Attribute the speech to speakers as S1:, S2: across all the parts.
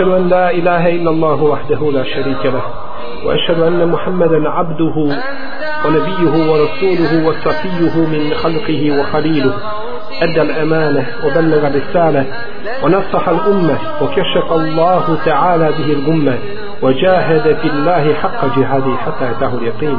S1: أشهد أن لا إله إلا الله وحده لا شريك له وأشهد أن محمدا عبده ونبيه ورسوله وصفيه من خلقه وخليله أدى الأمانة وبلغ الرسالة ونصح الأمة وكشف الله تعالى به الغمة وجاهد في الله حق جهاده حتى أتاه اليقين.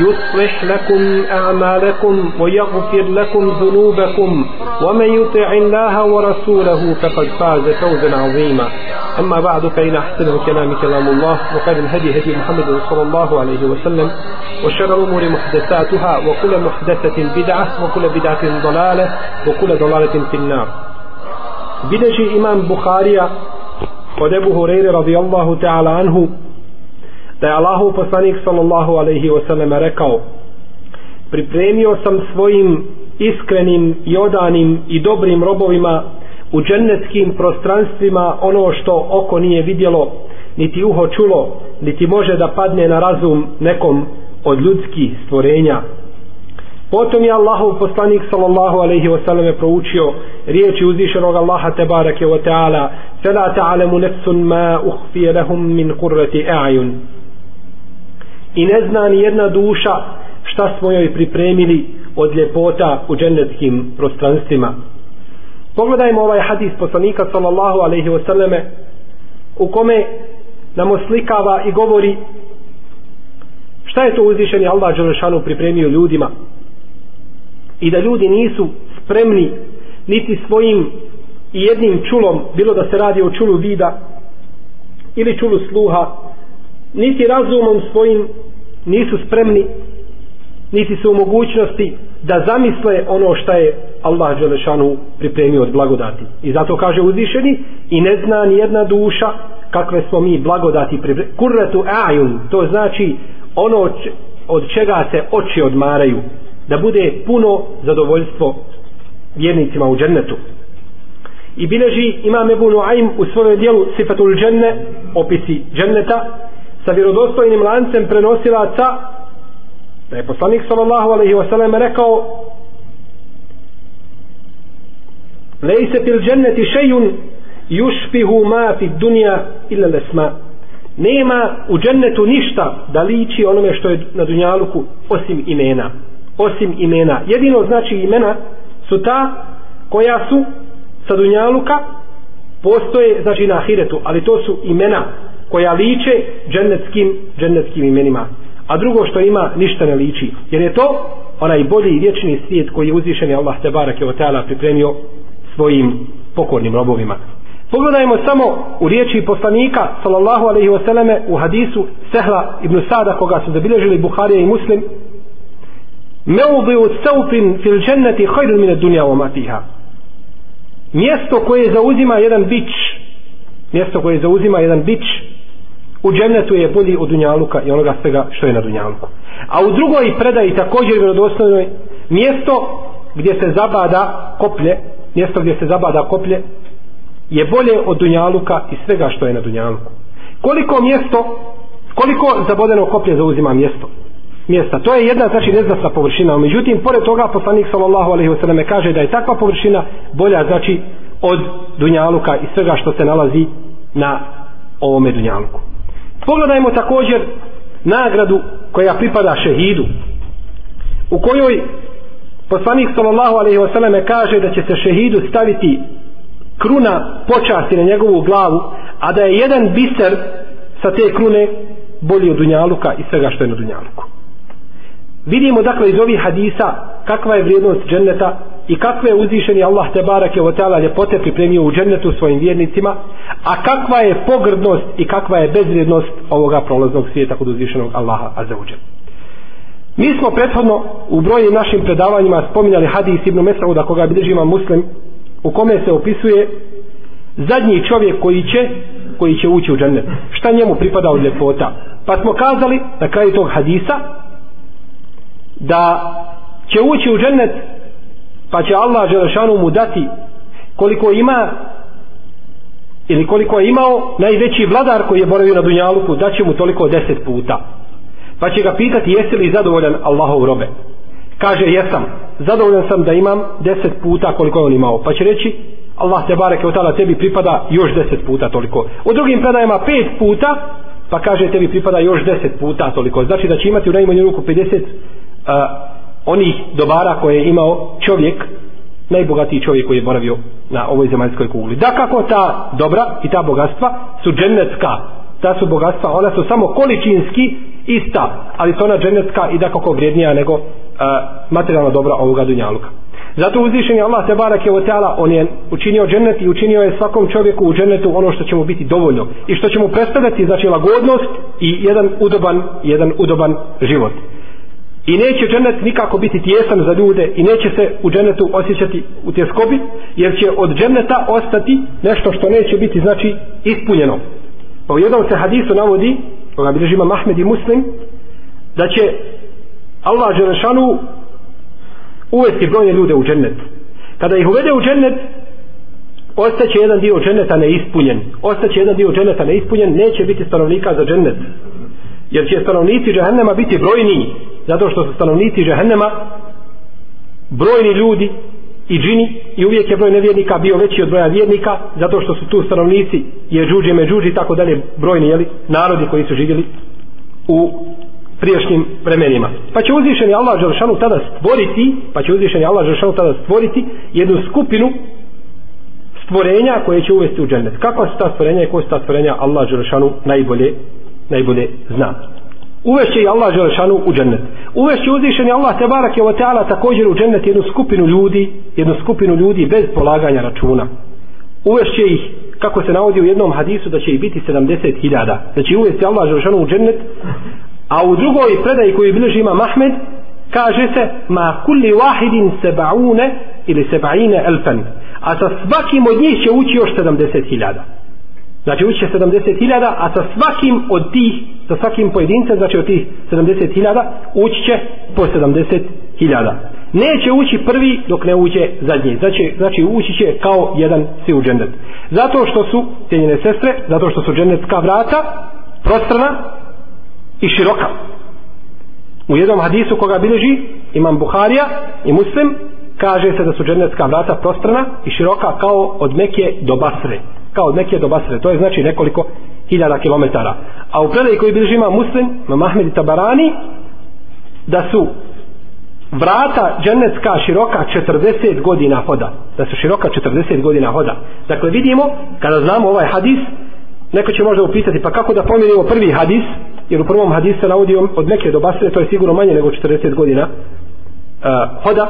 S1: يصلح لكم أعمالكم ويغفر لكم ذنوبكم ومن يطع الله ورسوله فقد فاز فوزا عظيما. أما بعد فإن أحسن الكلام كلام الله وخير الهدي هدي محمد صلى الله عليه وسلم وشر الأمور محدثاتها وكل محدثة بدعة وكل بدعة ضلالة وكل ضلالة في النار. بدجي إمام بخاري od Ebu Hureyre radijallahu ta'ala anhu da je Allahu poslanik sallallahu alaihi wasallam rekao pripremio sam svojim iskrenim i odanim i dobrim robovima u dženeckim prostranstvima ono što oko nije vidjelo niti uho čulo niti može da padne na razum nekom od ljudskih stvorenja Potom je Allahov poslanik sallallahu alejhi ve selleme proučio riječi uzvišenog Allaha te bareke ve taala: "Fela ta'lamu nafsun ma ukhfiya lahum min qurrati a'yun." I ne zna ni jedna duša šta smo joj pripremili od ljepota u džennetskim prostranstvima. Pogledajmo ovaj hadis poslanika sallallahu alaihi wasallame u kome nam oslikava i govori šta je to uzvišeni Allah Đelešanu pripremio ljudima i da ljudi nisu spremni niti svojim i jednim čulom, bilo da se radi o čulu vida ili čulu sluha, niti razumom svojim nisu spremni, niti su u mogućnosti da zamisle ono što je Allah Đelešanu pripremio od blagodati. I zato kaže uzvišeni i ne zna ni jedna duša kakve smo mi blagodati pripremili. Kurretu ajun, to znači ono od čega se oči odmaraju da bude puno zadovoljstvo vjernicima u džennetu. I bileži imam Ebu Nuaym u svojom dijelu Sifatul dženne, opisi dženneta, sa vjerodostojnim lancem prenosilaca, da je poslanik sallallahu alaihi wasallam rekao Lejse fil dženneti šejun jušpihu ma fi dunja illa lesma. Nema u džennetu ništa da liči onome što je na dunjaluku osim imena osim imena. Jedino znači imena su ta koja su sa dunjaluka postoje znači na ahiretu, ali to su imena koja liče džennetskim, džennetskim imenima. A drugo što ima ništa ne liči. Jer je to onaj bolji i vječni svijet koji je uzvišen Allah te barake o teala pripremio svojim pokornim robovima. Pogledajmo samo u riječi poslanika sallallahu alaihi wasallame u hadisu Sehla ibn Sada koga su zabilježili Buharija i Muslim Meubiu saufin fil dženneti hajdu mine dunja o matiha. Mjesto koje zauzima jedan bić, mjesto koje zauzima jedan bić, u džennetu je bolji od dunjaluka i onoga svega što je na dunjaluku. A u drugoj predaji također vjerodostojnoj mjesto gdje se zabada koplje, mjesto gdje se zabada koplje je bolje od dunjaluka i svega što je na dunjaluku. Koliko mjesto, koliko zabodeno koplje zauzima mjesto? mjesta. To je jedna znači neznatna površina. Međutim, pored toga poslanik sallallahu alejhi ve selleme kaže da je takva površina bolja znači od dunjaluka i svega što se nalazi na ovome dunjaluku. Pogledajmo također nagradu koja pripada šehidu u kojoj poslanik sallallahu alejhi ve selleme kaže da će se šehidu staviti kruna počasti na njegovu glavu, a da je jedan biser sa te krune bolji od dunjaluka i svega što je na dunjaluku. Vidimo dakle iz ovih hadisa kakva je vrijednost dženneta i kakve je uzvišeni Allah te barake o tala ljepote pripremio u džennetu svojim vjernicima, a kakva je pogrdnost i kakva je bezvrijednost ovoga prolaznog svijeta kod uzvišenog Allaha azzawajal. Mi smo prethodno u brojnim našim predavanjima spominjali hadis Ibn Mesauda koga bilježi muslim u kome se opisuje zadnji čovjek koji će koji će ući u džennet šta njemu pripada od ljepota pa smo kazali na kraju tog hadisa da će ući u džennet pa će Allah Želešanu mu dati koliko ima ili koliko je imao najveći vladar koji je boravio na Dunjaluku da će mu toliko deset puta. Pa će ga pitati jesi li zadovoljan Allahov robe? Kaže jesam. Zadovoljan sam da imam deset puta koliko je on imao. Pa će reći Allah te bareke od tada tebi pripada još deset puta toliko. U drugim predajama pet puta pa kaže tebi pripada još deset puta toliko. Znači da će imati u najmanju ruku 50 uh, onih dobara koje je imao čovjek najbogatiji čovjek koji je boravio na ovoj zemaljskoj kugli. Da kako ta dobra i ta bogatstva su dženecka ta su bogatstva ona su samo količinski ista ali su ona dženecka i da kako vrijednija nego uh, materijalna dobra ovoga dunjaluka. Zato uzvišen je Allah Tebarak je oteala, on je učinio džennet i učinio je svakom čovjeku u džennetu ono što će mu biti dovoljno i što će mu predstavljati znači lagodnost i jedan udoban jedan udoban život i neće dženet nikako biti tjesan za ljude i neće se u dženetu osjećati u tjeskobi jer će od dženeta ostati nešto što neće biti znači ispunjeno. Pa u jednom se hadisu navodi koga bilježi ima Mahmed i Muslim da će Allah Đelešanu uvesti brojne ljude u džennet. Kada ih uvede u džennet ostaće jedan dio dženeta neispunjen. Ostaće jedan dio dženeta neispunjen neće biti stanovnika za džennet. Jer će stanovnici džahennema biti brojniji zato što su stanovnici Žehennema brojni ljudi i džini i uvijek je broj nevjernika bio veći od broja vjernika zato što su tu stanovnici je džuđe me džuđi tako dalje brojni jeli, narodi koji su živjeli u priješnjim vremenima. Pa će uzvišeni Allah Želšanu tada stvoriti pa će uzvišeni Allah Želšanu tada stvoriti jednu skupinu stvorenja koje će uvesti u džennet. Kakva su ta stvorenja i koja su ta stvorenja Allah Želšanu najbolje najbolje zna uvešće i Allah Želešanu u džennet. Uvešće uzvišeni Allah Tebarak je Oteala također u džennet jednu skupinu ljudi jednu skupinu ljudi bez polaganja računa. Uvešće ih kako se navodi u jednom hadisu da će ih biti 70.000 znači uvešće Allah Želešanu u džennet a u drugoj predaji koju bilježi ima Mahmed kaže se ma kulli wahidin sebaune ili sebaine elfen. A sa svakim od njih će ući još 70.000 Znači ući će 70.000, a sa svakim od tih, sa svakim pojedincem, znači od tih 70.000, ući će po 70.000. Neće ući prvi dok ne uđe zadnji. Znači, znači ući će kao jedan svi u džennet. Zato što su, cijenjene sestre, zato što su džennetska vrata prostrana i široka. U jednom hadisu koga bileži imam Buharija i Muslim, kaže se da su džennetska vrata prostrana i široka kao od Mekije do Basre. Kao od Mekije do Basre. To je znači nekoliko hiljada kilometara. A u predaj koji bilježi ima Muslim Mahmed i Tabarani da su vrata džennetska široka 40 godina hoda. Da su široka 40 godina hoda. Dakle vidimo kada znamo ovaj hadis neko će možda upitati pa kako da pomirimo prvi hadis? Jer u prvom hadisu navodi od neke do Basre to je sigurno manje nego 40 godina E, hoda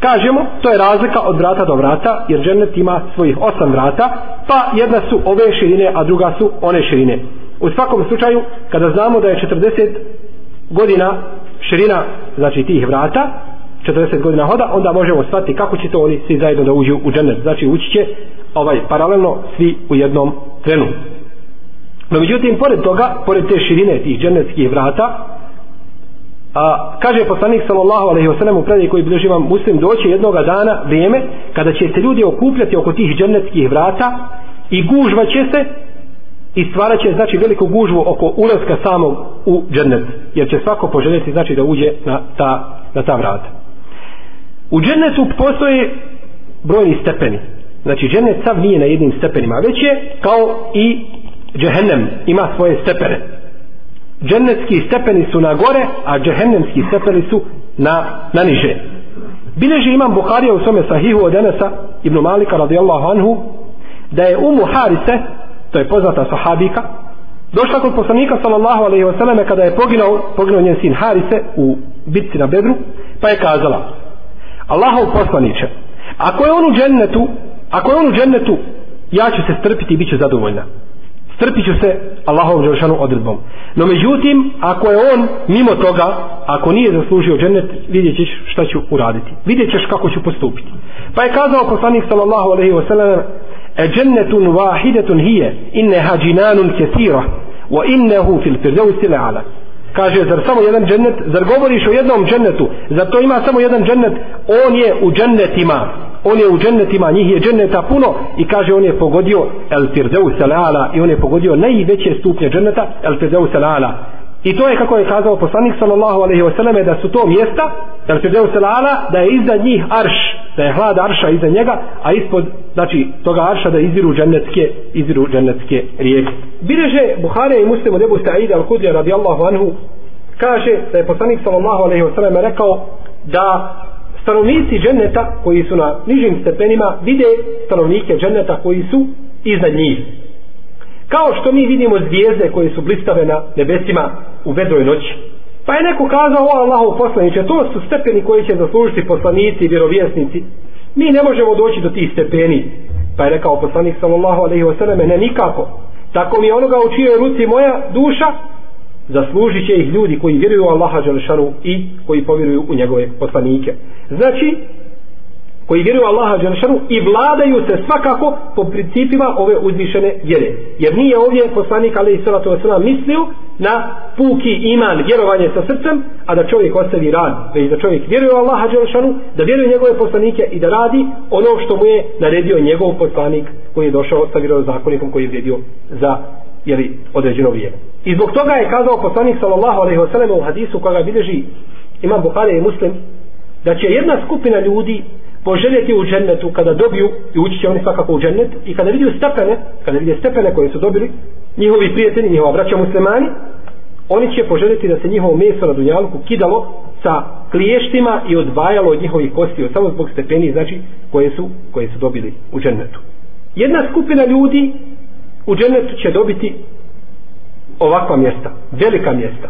S1: kažemo to je razlika od vrata do vrata jer džennet ima svojih osam vrata pa jedna su ove širine a druga su one širine. U svakom slučaju kada znamo da je 40 godina širina znači tih vrata 40 godina hoda onda možemo shvatiti kako će to oni svi zajedno da uđu u džennet. Znači ući će ovaj paralelno svi u jednom trenu. No međutim pored toga pored te širine tih džennetskih vrata A, kaže poslanik sallallahu alejhi ve sellem u predaji koji bilježi vam muslim doći jednoga dana vrijeme kada će se ljudi okupljati oko tih džennetskih vrata i gužva će se i stvarat će znači veliku gužvu oko ulaska samog u džennet jer će svako poželjeti znači da uđe na ta, na ta vrata. U džennetu postoje brojni stepeni. Znači džennet sav nije na jednim stepenima već je kao i džehennem ima svoje stepene džennetski stepeni su na gore, a džehennemski stepeni su na, na niže. Bileži imam Bukharija u svome sahihu od Enesa ibn Malika radijallahu anhu da je Umu Harise, to je poznata sahabika, došla kod poslanika sallallahu alaihi wasallam kada je poginao, poginao njen sin Harise u bitci na Bedru, pa je kazala Allahov poslaniće, ako je on u džennetu, ako je on u džennetu, ja ću se strpiti i bit ću zadovoljna strpit ću se Allahovom Đelšanu odredbom. No međutim, ako je on mimo toga, ako nije zaslužio džennet, vidjet ćeš šta ću uraditi. Vidjet ćeš kako ću postupiti. Pa je kazao poslanik sallallahu alaihi wa sallam, e džennetun vahidetun hije inneha džinanun kesira wa innehu fil firdausi le'ala kaže zar samo jedan džennet zar govoriš o jednom džennetu zar to ima samo jedan džennet on je u džennetima on je u džennetima njih je dženneta puno i kaže on je pogodio el firdeus le'ala i on je pogodio najveće stupnje dženneta el firdeus le'ala I to je kako je kazao poslanik sallallahu alejhi ve selleme da su to mjesta, el se deo selala, da je iza njih arš, da je hlad arša iza njega, a ispod znači toga arša da iziru džennetske, iziru džennetske rijeke. Bileže Buhari i Muslim od Ebu Sa'ida Al-Khudri radijallahu anhu kaže da je poslanik sallallahu alejhi ve selleme rekao da stanovnici dženneta koji su na nižim stepenima vide stanovnike dženneta koji su iznad njih kao što mi vidimo zvijezde koje su blistave na nebesima u vedroj noći. Pa je neko kazao, o Allahu poslaniće, to su stepeni koji će zaslužiti poslanici i vjerovjesnici. Mi ne možemo doći do tih stepeni. Pa je rekao poslanik sallallahu alaihi wasallam ne nikako. Tako mi onoga u čijoj ruci moja duša, zaslužit će ih ljudi koji vjeruju u Allaha Đelešanu i koji povjeruju u njegove poslanike. Znači, koji vjeruju Allaha Đelešanu i vladaju se svakako po principima ove uzvišene vjere. Jer nije ovdje poslanik Ali Salatu Veselam mislio na puki iman, vjerovanje sa srcem, a da čovjek ostavi rad, već da čovjek vjeruje u Allaha Đelešanu, da vjeruje njegove poslanike i da radi ono što mu je naredio njegov poslanik koji je došao sa vjerozakonikom koji je vjedio za jeli, određeno vrijeme. I zbog toga je kazao poslanik sallallahu alaihi wasallam u hadisu koga bilježi imam Buhari i Muslim da će jedna skupina ljudi poželjeti u džennetu kada dobiju i ući će oni svakako u džennet i kada vidiju stepene kada vidje stepene koje su dobili njihovi prijatelji, njihova braća muslimani oni će poželjeti da se njihovo meso na dunjalku kidalo sa kliještima i odvajalo od njihovih kosti od samo zbog stepeni znači koje su, koje su dobili u džennetu jedna skupina ljudi u džennetu će dobiti ovakva mjesta velika mjesta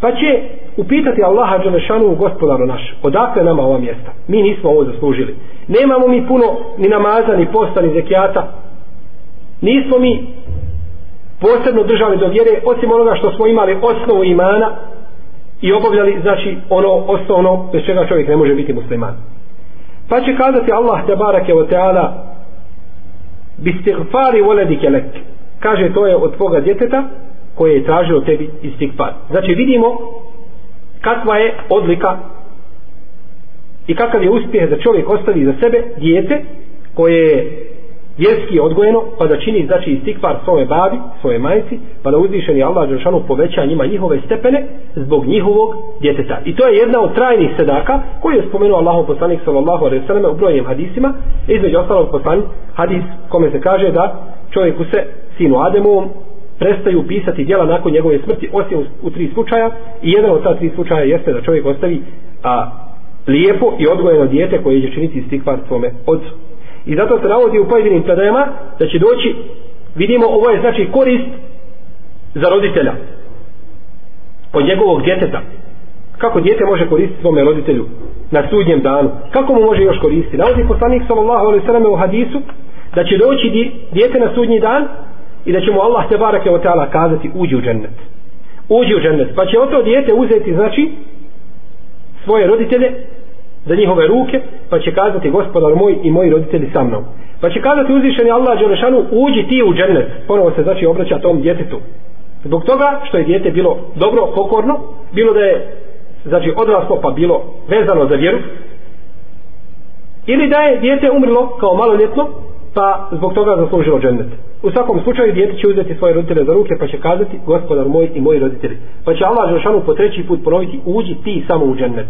S1: Pa će upitati Allaha Đelešanu gospodaru naš, odakle nama ova mjesta? Mi nismo ovo zaslužili. Nemamo mi puno ni namaza, ni posta, ni zekijata. Nismo mi posebno držali do vjere, osim onoga što smo imali osnovu imana i obavljali, znači, ono osnovno bez čega čovjek ne može biti musliman. Pa će kazati Allah te barake o teala bistigfari voledike lek. Kaže, to je od tvoga djeteta, koje je tražilo tebi istigfar Znači vidimo kakva je odlika i kakav je uspjeh da čovjek ostavi za sebe dijete koje je vjerski odgojeno pa da čini znači istikvar svoje babi, svoje majci pa da uzvišeni Allah Đeršanu poveća njima njihove stepene zbog njihovog djeteta. I to je jedna od trajnih sedaka koju je spomenuo Allahom poslanik sallallahu alaihi sallam u brojnim hadisima između ostalog poslanik hadis kome se kaže da čovjeku se sinu Ademovom prestaju pisati djela nakon njegove smrti osim u, u tri slučaja i jedan od ta tri slučaja jeste da čovjek ostavi a, lijepo i odgojeno dijete koje će činiti stikvar svome ocu. I zato se navodi u pojedinim predajama da će doći, vidimo ovo je znači korist za roditelja od njegovog djeteta. Kako dijete može koristiti svome roditelju na sudnjem danu? Kako mu može još koristiti? Navodi poslanik sallallahu alaihi sallam u hadisu da će doći dijete na sudnji dan i da će mu Allah te barake o teala kazati uđi u džennet uđi u džennet pa će o to dijete uzeti znači svoje roditelje za njihove ruke pa će kazati gospodar moj i moji roditelji sa mnom pa će kazati uzvišeni Allah Đelešanu uđi ti u džennet ponovo se znači obraća tom djetetu zbog toga što je dijete bilo dobro pokorno bilo da je znači odraslo pa bilo vezano za vjeru ili da je dijete umrlo kao maloljetno pa zbog toga zaslužilo džennet. U svakom slučaju dijete će uzeti svoje roditelje za ruke pa će kazati gospodar moj i moji roditelji. Pa će Allah Đelešanu po treći put ponoviti uđi ti samo u džennet.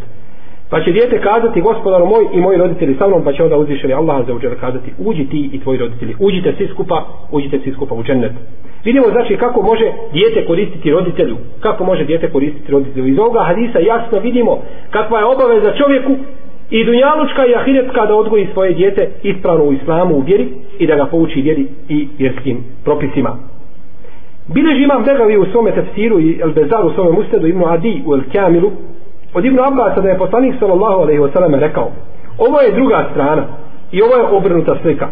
S1: Pa će dijete kazati gospodaru moj i moji roditelji sa mnom pa će onda uzvišeni Allah za uđer kazati uđi ti i tvoji roditelji. Uđite svi skupa, uđite svi skupa u džennet. Vidimo znači kako može dijete koristiti roditelju. Kako može dijete koristiti roditelju. Iz ovoga hadisa jasno vidimo kakva je obaveza čovjeku i dunjalučka i ahiretska da odgoji svoje dijete ispravno u islamu u vjeri i da ga pouči vjeri i vjerskim propisima. Bileži imam Begavi u svome tefsiru i El Bezar u svome musnedu Ibnu Adi u El Kamilu od Ibn Abbasa da je poslanik sallallahu alaihi wasallam rekao ovo je druga strana i ovo je obrnuta slika.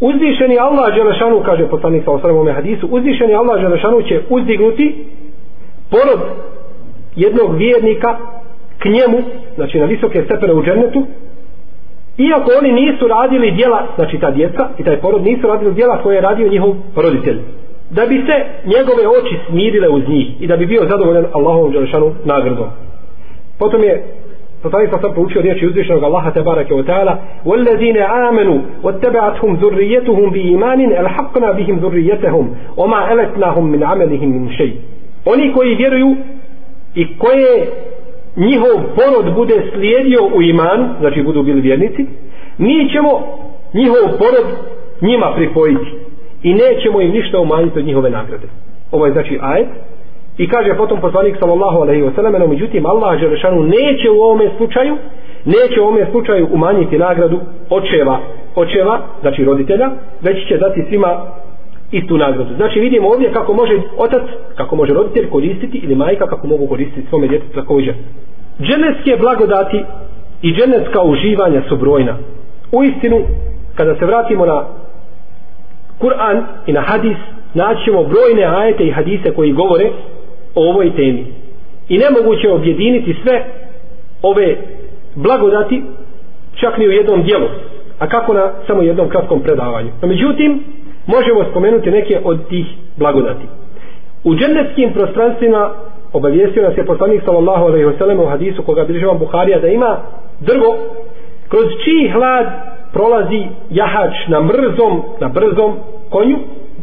S1: Uzvišeni Allah Đelešanu, kaže poslanik sallallahu alaihi wasallam u hadisu, uzvišeni Allah Đelešanu će uzdignuti porod jednog vjernika k njemu, znači na visoke stepene u džennetu, iako oni nisu radili djela znači ta djeca i taj porod nisu radili djela koje je radio njihov roditelj da bi se njegove oči smirile uz njih i da bi bio zadovoljan Allahovom Đelešanu nagradom. Potom je Poslanik sa sam poučio riječi uzvišenog Allaha te barake ta'ala وَالَّذِينَ آمَنُوا وَاتَّبَعَتْهُمْ ذُرِّيَّتُهُمْ بِيمَانٍ أَلْحَقْنَا بِهِمْ ذُرِّيَّتَهُمْ وَمَا أَلَتْنَاهُمْ مِنْ عَمَلِهِمْ مِنْ شَيْ Oni koji vjeruju i koje njihov porod bude slijedio u iman znači budu bili vjernici mi ćemo njihov porod njima pripojiti i nećemo im ništa umanjiti od njihove nagrade. Ovo je znači ajet I kaže potom poslanik sallallahu alejhi ve sellem, no međutim Allah Želešanu neće u ovome slučaju neće u ovome slučaju umanjiti nagradu očeva, očeva, znači roditelja, već će dati svima istu nagradu. Znači vidimo ovdje kako može otac, kako može roditelj koristiti ili majka kako mogu koristiti svome djetetu također. Dženevske blagodati i dženevska uživanja su brojna. U istinu, kada se vratimo na Kur'an i na hadis, naćemo brojne ajete i hadise koji govore o ovoj temi. I nemoguće objediniti sve ove blagodati čak ni u jednom dijelu. A kako na samo jednom kratkom predavanju. No, međutim, možemo spomenuti neke od tih blagodati. U džennetskim prostranstvima obavijestio nas je poslanik sallallahu alaihi sellem u hadisu koga bilježi vam Buharija da ima drvo kroz čiji hlad prolazi jahač na mrzom na brzom konju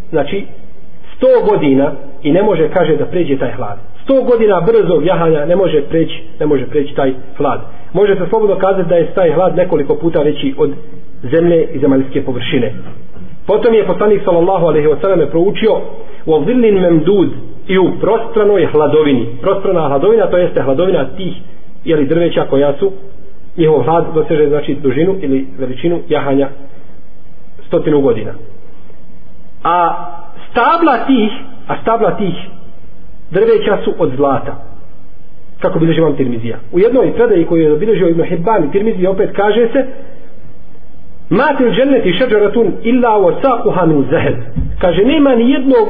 S1: znači 100 godina i ne može kaže da pređe taj hlad. 100 godina brzog jahanja ne može preći ne može preći taj hlad. Može se slobodno kazati da je taj hlad nekoliko puta veći od zemlje i zemaljske površine. Potom je poslanik sallallahu alejhi ve selleme proučio u zillin memdud i u prostranoj hladovini. Prostrana hladovina to jeste hladovina tih ili drveća koja su njihov hlad doseže znači dužinu ili veličinu jahanja stotinu godina. A stabla tih a stabla tih drveća su od zlata kako bilježi vam Tirmizija. U jednoj predaji koju je obilježio Ibn Hibban i Tirmizija opet kaže se Matil dženneti šeđaratun illa o sakuha min zahel kaže nema ni jednog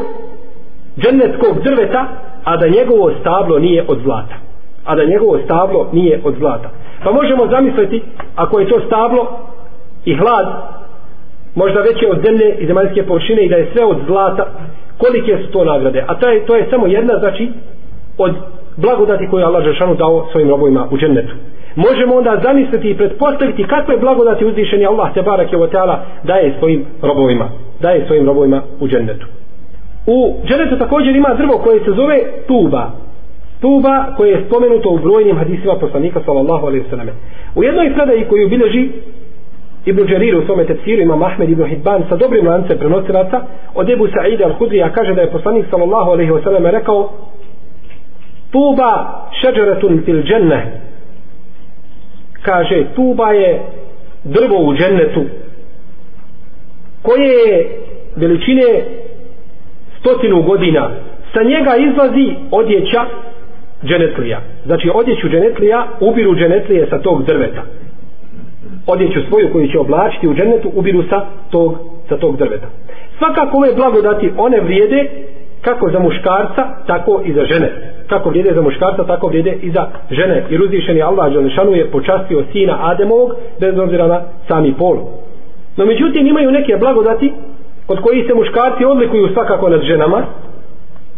S1: džennetskog drveta a da njegovo stablo nije od zlata a da njegovo stablo nije od zlata. Pa možemo zamisliti ako je to stablo i hlad možda veće od zemlje i zemaljske površine i da je sve od zlata kolike su to nagrade? A to je, to je samo jedna znači od blagodati koju Allah Žešanu dao svojim robovima u džennetu. Možemo onda zamisliti i pretpostaviti kakve blagodati uzvišeni Allah te barak je oteala daje svojim robovima daje svojim robovima u džennetu. U džennetu također ima drvo koje se zove tuba tuba koje je spomenuto u brojnim hadisima poslanika sallallahu alaihi sallam u jednoj predaji koju bilježi Ibn Đarir u svome tefsiru ima Mahmed ibn Hidban sa dobrim lancem prenosilaca od Ebu Sa'ida al-Hudrija kaže da je poslanik sallallahu alaihi wa sallam rekao Tuba šeđaratun fil dženne. Kaže Tuba je drvo u džennetu koje je veličine stotinu godina. Sa njega izlazi odjeća dženetlija znači odjeću dženetlija ubiru dženetlije sa tog drveta odjeću svoju koju će oblačiti u dženetu ubiru sa tog, sa tog drveta. Svakako ove blagodati one vrijede kako za muškarca, tako i za žene. Kako vrijede za muškarca, tako vrijede i za žene. I uzvišeni Allah Đelešanu je počastio sina Ademovog bez obzira na sami pol. No međutim imaju neke blagodati od koji se muškarci odlikuju svakako nad ženama.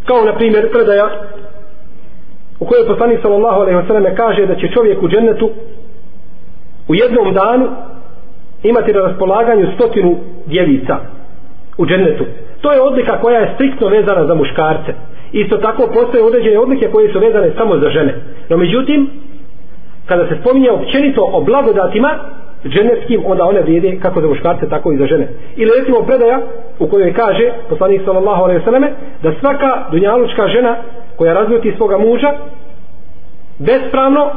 S1: Kao na primjer predaja u kojoj poslanik sallallahu alejhi ve selleme kaže da će čovjek u džennetu u jednom danu imati na raspolaganju stotinu djevica u džennetu. To je odlika koja je striktno vezana za muškarce. Isto tako postoje određene odlike koje su vezane samo za žene. No međutim, kada se spominje općenito o blagodatima dženevskim, onda one vrijede kako za muškarce, tako i za žene. Ili recimo predaja u kojoj kaže poslanik sallallahu alaihi sallame da svaka dunjalučka žena koja razljuti svoga muža bespravno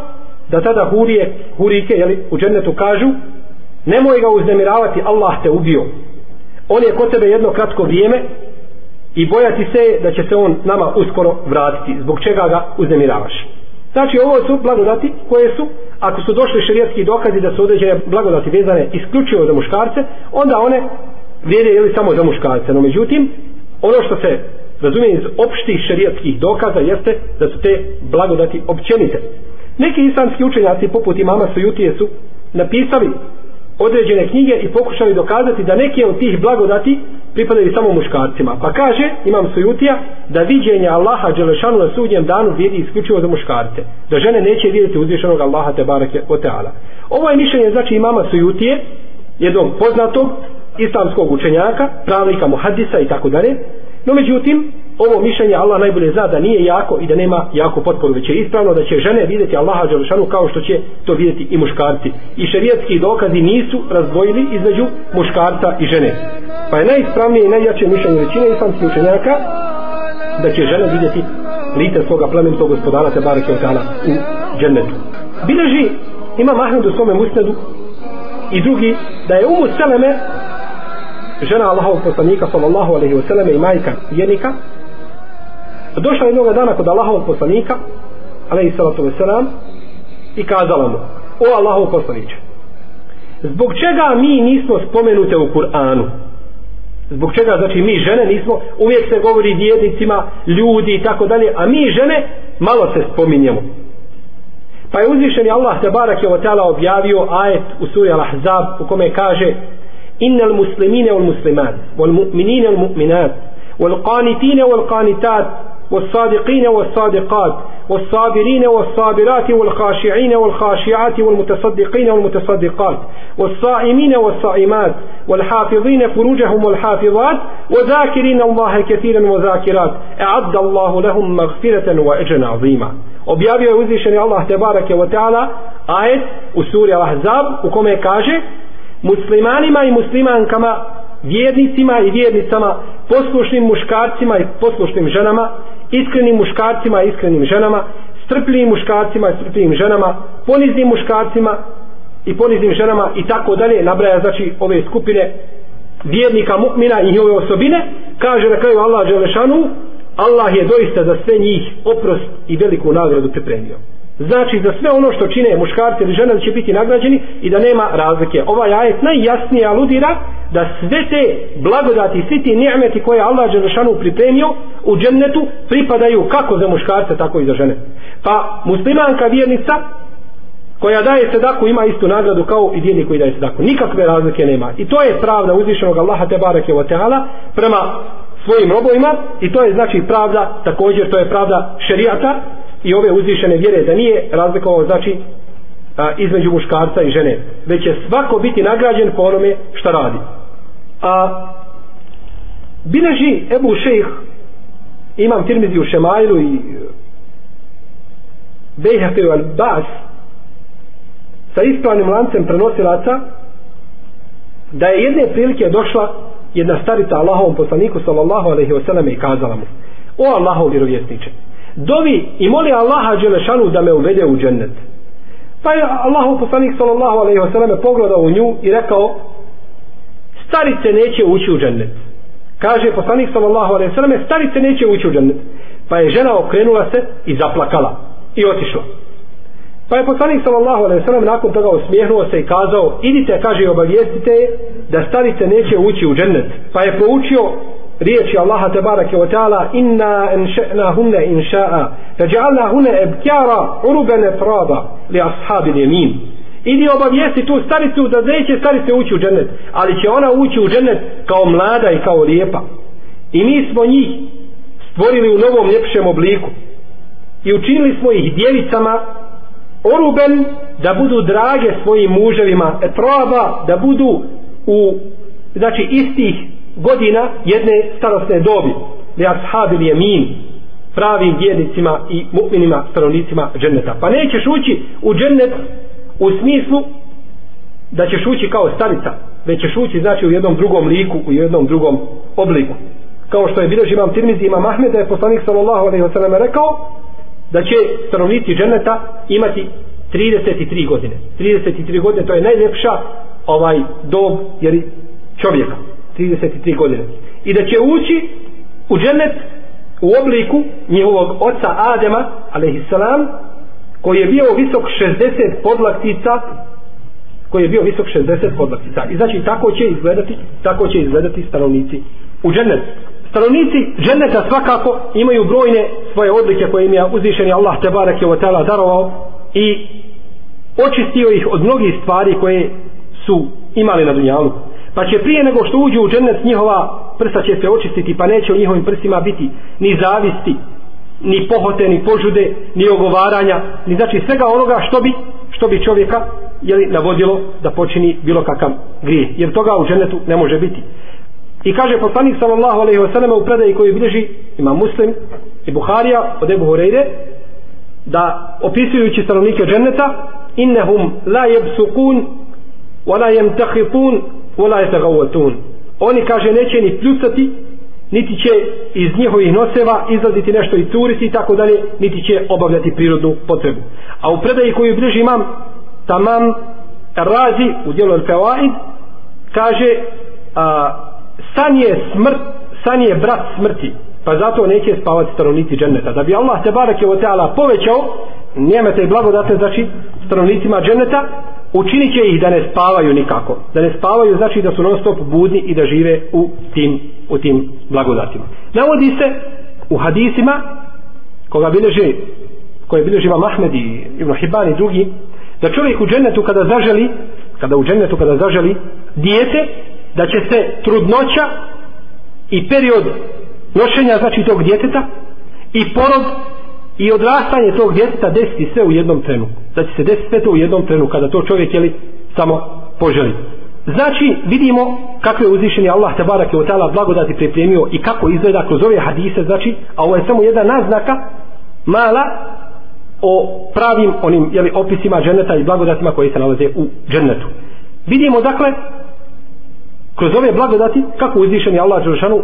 S1: da tada hurije, hurike jeli, u džennetu kažu nemoj ga uznemiravati, Allah te ubio. On je kod tebe jedno kratko vrijeme i bojati se da će se on nama uskoro vratiti zbog čega ga uznemiravaš. Znači ovo su blagodati koje su ako su došli šerijetski dokazi da su određene blagodati vezane isključivo za muškarce onda one vrijede ili samo za muškarce. No međutim ono što se razumije iz opštih šerijetskih dokaza jeste da su te blagodati općenite Neki islamski učenjaci poput imama Sujutije su napisali određene knjige i pokušali dokazati da neke od tih blagodati pripadaju samo muškarcima. Pa kaže, imam sujutija, da viđenje Allaha Đelešanu na sudnjem danu vidi isključivo za muškarce. Da žene neće vidjeti uzvišenog Allaha Tebareke o teala. Ovo je mišljenje znači imama sujutije, jednog poznatog islamskog učenjaka, pravnika, muhadisa i tako dalje. No međutim, ovo mišljenje Allah najbolje zna da nije jako i da nema jako potporu, već je ispravno da će žene vidjeti Allaha Đelešanu kao što će to vidjeti i muškarci. I šerijetski dokazi nisu razdvojili između muškarca i žene. Pa je najispravnije i najjače mišljenje većine islamskih učenjaka da će žene vidjeti lice svoga plemenitog gospodara te Kjotana u džennetu. Bileži ima Mahmed u svome musnedu i drugi da je umu Seleme žena Allahovog poslanika sallallahu alaihi wa sallam i majka vjernika. Došla jednog dana kod Allahovog poslanika alaihi sallatu wa sallam i kazala mu o Allahov poslaniće zbog čega mi nismo spomenute u Kur'anu? Zbog čega znači mi žene nismo uvijek se govori vjernicima ljudi i tako dalje a mi žene malo se spominjemo. Pa je uzvišeni Allah te barak je objavio ajet u suri Al-Ahzab u kome kaže إن المسلمين والمسلمات والمؤمنين والمؤمنات والقانتين والقانتات والصادقين والصادقات والصابرين والصابرات والخاشعين والخاشعات والمتصدقين والمتصدقات والصائمين والصائمات والحافظين فروجهم والحافظات وذاكرين الله كثيرا وذاكرات أعد الله لهم مغفرة وأجرا عظيما. Objavio je uzvišeni Allah tebarake wa ta'ala ajet u suri muslimanima i muslimankama vjernicima i vjernicama poslušnim muškarcima i poslušnim ženama iskrenim muškarcima i iskrenim ženama strpljivim muškarcima i strpljivim ženama poniznim muškarcima i poniznim ženama i tako dalje nabraja znači ove skupine vjernika mu'mina i njihove osobine. Kaže na kraju Allah Đelešanu Allah je doista za sve njih oprost i veliku nagradu pripremio znači za sve ono što čine muškarci ili žene da će biti nagrađeni i da nema razlike. Ovaj ajet najjasnije aludira da sve te blagodati, svi ti nijemeti koje Allah Đelešanu pripremio u džennetu pripadaju kako za muškarce, tako i za žene. Pa muslimanka vjernica koja daje sedaku ima istu nagradu kao i vjernik koji daje sedaku. Nikakve razlike nema. I to je pravda uzvišenog Allaha te bareke wa ta'ala prema svojim robovima i to je znači pravda također to je pravda šerijata i ove uzvišene vjere da nije razlikovao znači a, između muškarca i žene već će svako biti nagrađen po onome šta radi. A bileži Ebu Šejh imam tirmizi u Šemajlu i Bejhafir al Bas sa ispravnim lancem prenosilaca da je jedne prilike došla jedna starica Allahovom poslaniku sallallahu alaihi wasallam i kazala mu o Allahov vjerovjesniče dovi i moli Allaha Đelešanu da me uvede u džennet. Pa je Allahu poslanik sallallahu alaihi wasallam pogledao u nju i rekao starice neće ući u džennet. Kaže poslanik sallallahu alaihi wasallam starice neće ući u džennet. Pa je žena okrenula se i zaplakala i otišla. Pa je poslanik sallallahu alaihi wasallam nakon toga osmijehnuo se i kazao idite kaže i obavijestite da starice neće ući u džennet. Pa je poučio riječi Allaha tebarake wa ta'ala inna enše'na hunne inša'a feđa'alna hunne ebkjara urubene traba li ashabi ljemin idi obavijesti tu staricu da neće starice ući u džennet ali će ona ući u džennet kao mlada i kao lijepa. I mi smo njih stvorili u novom ljepšem obliku. I učinili smo ih djevicama oruben da budu drage svojim muževima etraba da budu u znači istih godina jedne starostne dobi li ashabi li min pravim vjernicima i mu'minima stanovnicima dženneta. Pa nećeš ući u džennet u smislu da ćeš ući kao starica već ćeš ući znači u jednom drugom liku u jednom drugom obliku. Kao što je bilo imam Tirmizi imam Ahmed da je poslanik sallallahu alaihi wa sallam rekao da će stanovnici dženneta imati 33 godine. 33 godine to je najljepša ovaj dob jer čovjeka. 33 godine. I da će ući u džennet u obliku njihovog oca Adema alaihissalam koji je bio visok 60 podlaktica koji je bio visok 60 podlaktica. I znači tako će izgledati tako će izgledati stanovnici u džennet. Stanovnici dženneta svakako imaju brojne svoje odlike koje im je uzvišeni Allah te barak je o darovao i očistio ih od mnogih stvari koje su imali na dunjalu pa će prije nego što uđu u džennet njihova prsa će se očistiti pa neće u njihovim prsima biti ni zavisti ni pohote, ni požude ni ogovaranja, ni znači svega onoga što bi, što bi čovjeka jeli, navodilo da počini bilo kakav grije, jer toga u džennetu ne može biti. I kaže poslanik sallallahu alaihi sellem u predaji koju bilježi ima muslim i Buharija od Ebu Hureyre da opisujući stanovnike dženeta innehum la jebsukun wa la jemtahipun Ola je jetagavatun oni kaže neće ni pljucati niti će iz njihovih noseva izlaziti nešto i curiti i tako dalje niti će obavljati prirodnu potrebu. A u predaji koju bliži imam tamam razi u dijelu Al-Fawaid kaže a, san je smrt san je brat smrti pa zato neće spavati stanovnici dženeta da bi Allah te barake o teala povećao njemete i blagodate znači stanovnicima dženeta učinit će ih da ne spavaju nikako. Da ne spavaju znači da su non stop budni i da žive u tim, u tim blagodatima. Navodi se u hadisima koga bileže koje bileži vam Ahmed i Ibn Hibban i drugi da čovjek u džennetu kada zaželi kada u džennetu kada zaželi dijete da će se trudnoća i period nošenja znači tog djeteta i porod i odrastanje tog djeteta desiti sve u jednom trenu da će se desiti sve to u jednom trenu kada to čovjek jeli samo poželi. Znači vidimo kako je uzvišeni Allah tabarak barake otala blagodati pripremio i kako izgleda kroz ove hadise znači a ovo je samo jedna naznaka mala o pravim onim jeli, opisima dženeta i blagodatima koji se nalaze u dženetu vidimo dakle kroz ove blagodati kako uzvišeni Allah Đelšanu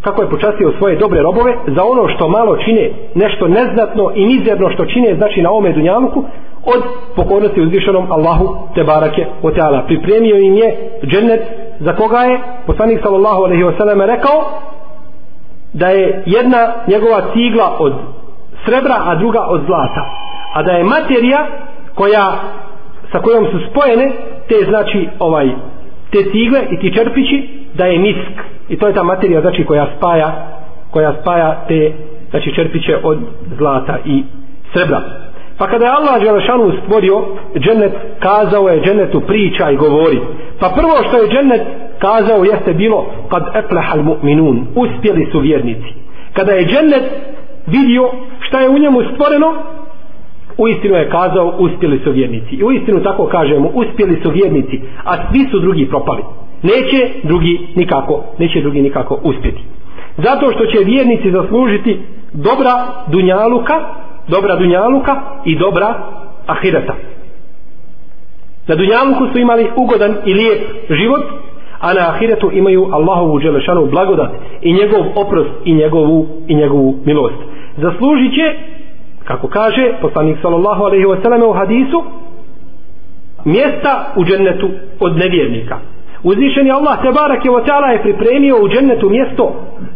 S1: kako je počastio svoje dobre robove za ono što malo čine nešto neznatno i mizerno što čine znači na ome dunjaluku od pokornosti uzvišenom Allahu te barake o teala. Pripremio im je džennet za koga je poslanik sallallahu alaihi wasallam rekao da je jedna njegova cigla od srebra a druga od zlata. A da je materija koja sa kojom su spojene te znači ovaj te cigle i ti čerpići da je misk i to je ta materija znači koja spaja koja spaja te znači čerpiće od zlata i srebra. Pa kada je Allah Đelešanu stvorio džennet kazao je džennetu priča i govori. Pa prvo što je džennet kazao jeste bilo kad eplehal mu'minun uspjeli su vjernici. Kada je džennet vidio šta je u njemu stvoreno u istinu je kazao uspjeli su vjernici. I u istinu tako kažemo uspjeli su vjernici a svi su drugi propali neće drugi nikako neće drugi nikako uspjeti. Zato što će vjernici zaslužiti dobra dunjaluka dobra dunjaluka i dobra ahireta. Na dunjaluku su imali ugodan i lijep život a na ahiretu imaju Allahovu dželešanu blagodat i njegov oprost i njegovu i njegovu milost. Zaslužit će kako kaže poslanik sallallahu alejhi ve u hadisu mjesta u džennetu od nevjernika uzvišeni Allah Tebarak je Oteala ta'ala je pripremio u džennetu mjesto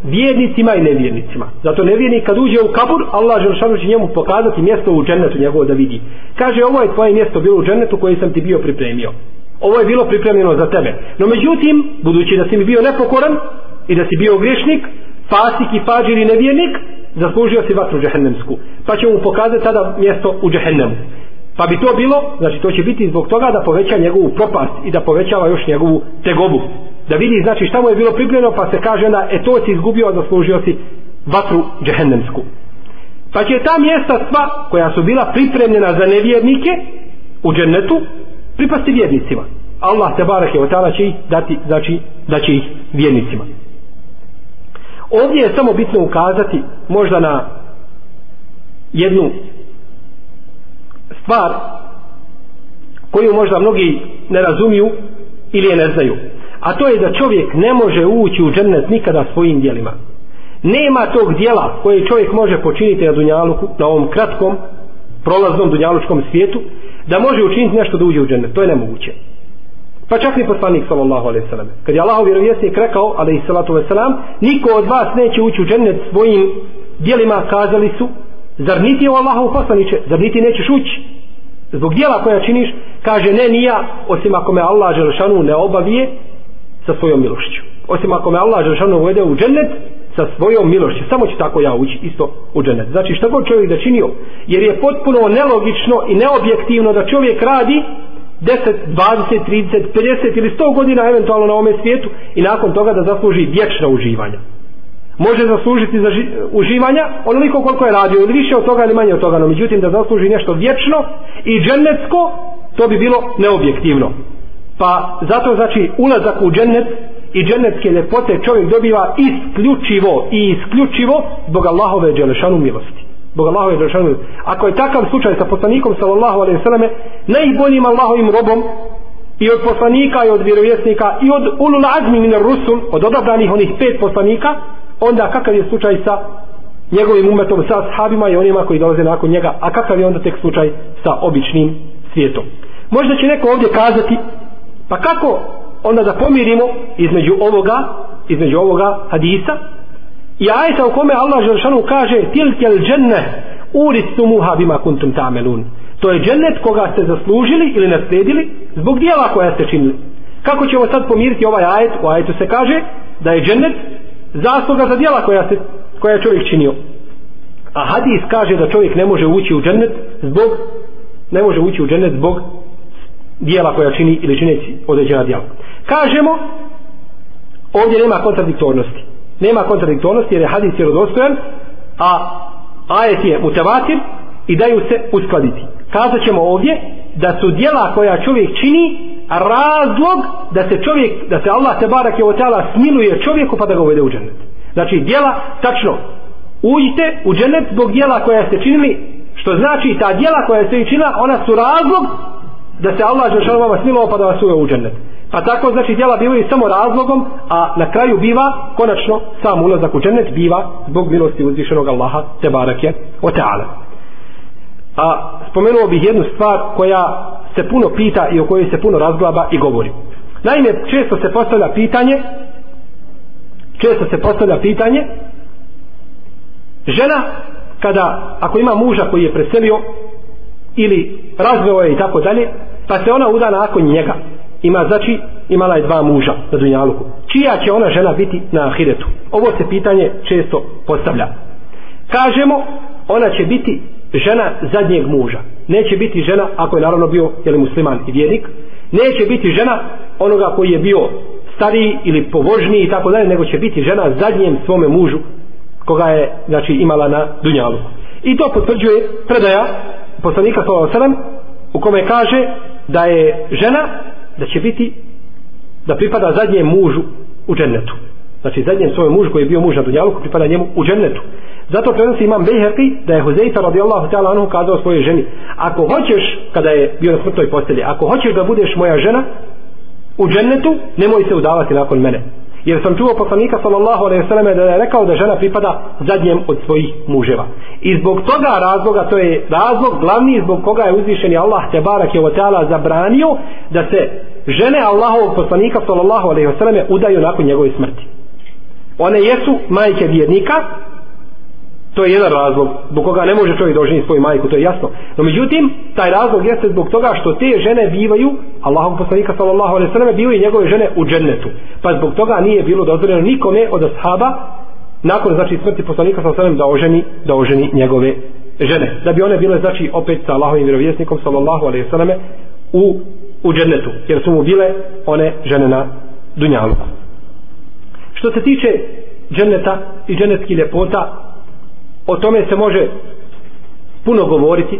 S1: vjernicima i nevjernicima. Zato nevjernik kad uđe u kabur Allah želšanu će njemu pokazati mjesto u džennetu njegovo da vidi. Kaže ovo je tvoje mjesto bilo u džennetu koje sam ti bio pripremio. Ovo je bilo pripremljeno za tebe. No međutim budući da si mi bio nepokoran i da si bio grešnik fasik i fađir i nevjernik zaslužio si vatru džehennemsku pa će mu pokazati tada mjesto u džehennemu pa bi to bilo znači to će biti zbog toga da poveća njegovu propast i da povećava još njegovu tegobu. Da vidi znači šta mu je bilo pripremljeno pa se kaže da e to si izgubio zaslužio si vatru džehennemsku. Pa će ta mjesta sva koja su bila pripremljena za nevjernike u džennetu pripasti vjernicima. Allah te barake od tada će ih dati znači da će ih vjernicima. Ovdje je samo bitno ukazati možda na jednu stvar koju možda mnogi ne razumiju ili je ne znaju a to je da čovjek ne može ući u džennet nikada svojim dijelima nema tog dijela koje čovjek može počiniti na dunjaluku na ovom kratkom prolaznom dunjalučkom svijetu da može učiniti nešto da uđe u džennet. To je nemoguće. Pa čak ni poslanik sallallahu alejhi ve sellem. Kad je Allahov vjerovjesnik rekao alejhi salatu ve selam, niko od vas neće ući u džennet svojim djelima kazali su, zar niti je Allahov poslaniće? zar niti nećeš ući? Zbog djela koja činiš, kaže ne ni ja, osim ako me Allah Želšanu ne obavije sa svojom milošću. Osim ako me Allah Želšanu uvede u džennet sa svojom milošću, samo će tako ja ući isto u džennet. Znači šta god čovjek da činio, jer je potpuno nelogično i neobjektivno da čovjek radi 10, 20, 30, 50 ili 100 godina eventualno na ovome svijetu i nakon toga da zasluži vječna uživanja može zaslužiti za ži, uživanja onoliko koliko je radio ili više od toga ili manje od toga no međutim da zasluži nešto vječno i džennetsko to bi bilo neobjektivno. Pa zato znači ulazak u džennet i džennetske ljepote čovjek dobiva isključivo i isključivo zbog Allahove dželešanu milosti. Zbog Allahove dželešanu milosti. Ako je takav slučaj sa poslanikom sallallahu alaihi sallam najboljim Allahovim robom i od poslanika i od vjerovjesnika i od ulul azmi min rusul od odabranih onih pet poslanika onda kakav je slučaj sa njegovim umetom sa sahabima i onima koji dolaze nakon njega? A kakav je onda tek slučaj sa običnim svijetom? Možda će neko ovdje kazati pa kako onda da pomirimo između ovoga između ovoga hadisa? I ajeta u kome Allah Želšanu kaže tilkel dženne uristumuha bima kuntum tamelun. To je džennet koga ste zaslužili ili nasledili zbog dijela koja ste činili. Kako ćemo sad pomiriti ovaj ajet? U ajetu se kaže da je džennet zasluga za djela koja, se, koja je čovjek činio. A hadis kaže da čovjek ne može ući u džennet zbog ne može ući u džennet zbog dijela koja čini ili čineci određena dijela kažemo ovdje nema kontradiktornosti. Nema kontradiktornosti jer je hadis vjerodostojan a ajet je mutavatir i daju se uskladiti. Kazat ćemo ovdje da su dijela koja čovjek čini razlog da se čovjek da se Allah te barak je otala smiluje čovjeku pa da ga uvede u džennet. Znači djela, tačno uđite u džennet zbog djela koja ste činili što znači ta djela koja ste činila ona su razlog da se Allah žešan vama smilova pa da vas uvede u džennet. Pa tako znači djela bivaju samo razlogom a na kraju biva konačno sam ulazak u džennet biva zbog milosti uzvišenog Allaha te barake o otala a spomenuo bih jednu stvar koja se puno pita i o kojoj se puno razglaba i govori. Naime, često se postavlja pitanje često se postavlja pitanje žena kada, ako ima muža koji je preselio ili razveo je i tako dalje, pa se ona uda nakon njega. Ima, znači, imala je dva muža na Dunjaluku. Čija će ona žena biti na Ahiretu? Ovo se pitanje često postavlja. Kažemo, ona će biti žena zadnjeg muža. Neće biti žena, ako je naravno bio jeli, musliman i vjernik, neće biti žena onoga koji je bio stariji ili povožniji i tako dalje, nego će biti žena zadnjem svome mužu koga je znači, imala na Dunjalu. I to potvrđuje predaja poslanika s.a.v. u kome kaže da je žena da će biti da pripada zadnjem mužu u džennetu. Znači zadnjem svojom mužu koji je bio muž na Dunjaluku pripada njemu u džennetu. Zato prenosi imam Bejherki da je Huzeyfa radijallahu ta'ala anhu kazao svojoj ženi ako hoćeš, kada je bio na smrtnoj postelji, ako hoćeš da budeš moja žena u džennetu, nemoj se udavati nakon mene. Jer sam čuo poslanika sallallahu alaihi sallam da je rekao da žena pripada zadnjem od svojih muževa. I zbog toga razloga, to je razlog glavni zbog koga je uzvišeni Allah te barak je ta'ala zabranio da se žene Allahovog poslanika sallallahu alaihi sallam udaju nakon njegove smrti. One jesu majke vjernika, To je jedan razlog zbog koga ne može čovjek doženi svoju majku, to je jasno. No međutim, taj razlog jeste zbog toga što te žene bivaju, Allahom poslanika sallallahu alaihi sallam, bivaju njegove žene u džennetu. Pa zbog toga nije bilo dozvoljeno nikome od ashaba, nakon znači smrti poslanika sallallahu alaihi sallam, da oženi, da oženi njegove žene. Da bi one bile znači opet sa Allahovim vjerovjesnikom sallallahu alaihi sallam, u, u džennetu. Jer su mu bile one žene na dunjaluku. Što se tiče dženeta i dženetskih ljepota, o tome se može puno govoriti.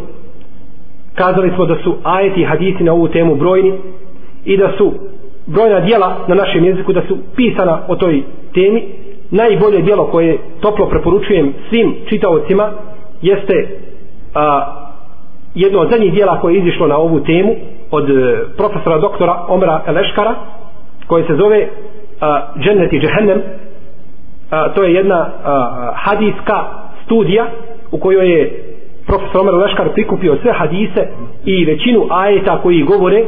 S1: Kazali smo da su ajeti i hadisi na ovu temu brojni i da su brojna dijela na našem jeziku da su pisana o toj temi. Najbolje dijelo koje toplo preporučujem svim čitaocima jeste a, jedno od zadnjih dijela koje je izišlo na ovu temu od e, profesora doktora Omra Eleškara koje se zove a, Džennet i Džehennem a, to je jedna a, hadijska studija u kojoj je profesor Omer Leškar prikupio sve hadise i većinu ajeta koji govore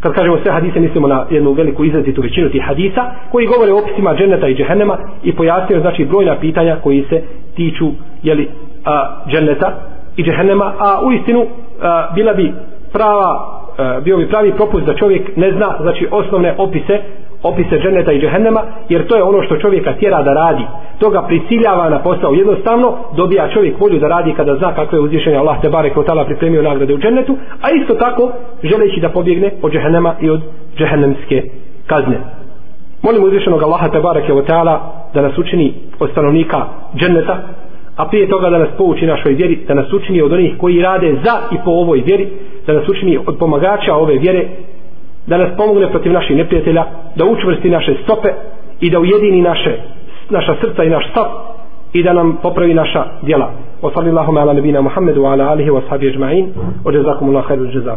S1: kad kažemo sve hadise mislimo na jednu veliku izrazitu većinu tih hadisa koji govore o opisima dženeta i džehennema i pojasnio znači brojna pitanja koji se tiču jeli, a, dženeta i džehennema a u istinu a, bila bi prava a, bio bi pravi propust da čovjek ne zna znači osnovne opise opise dženeta i džehennema jer to je ono što čovjeka tjera da radi. To ga prisiljava na posao. Jednostavno dobija čovjek volju da radi kada zna kakve uzvišenje Allah te barek tala pripremio nagrade u džennetu a isto tako želeći da pobjegne od džehennema i od džehennemske kazne. Molim uzvišenog Allaha te barek da nas učini od stanovnika dženneta a prije toga da nas pouči našoj vjeri, da nas učini od onih koji rade za i po ovoj vjeri, da nas učini od pomagača ove vjere, da nas pomogne protiv naših neprijatelja, da učvrsti naše stope i da ujedini naše, naša srca i naš stav i da nam popravi naša djela. Wa sallallahu ala nabina Muhammedu wa ala alihi wa sahbihi ajma'in. Wa jazakumullahu khairu jazaa.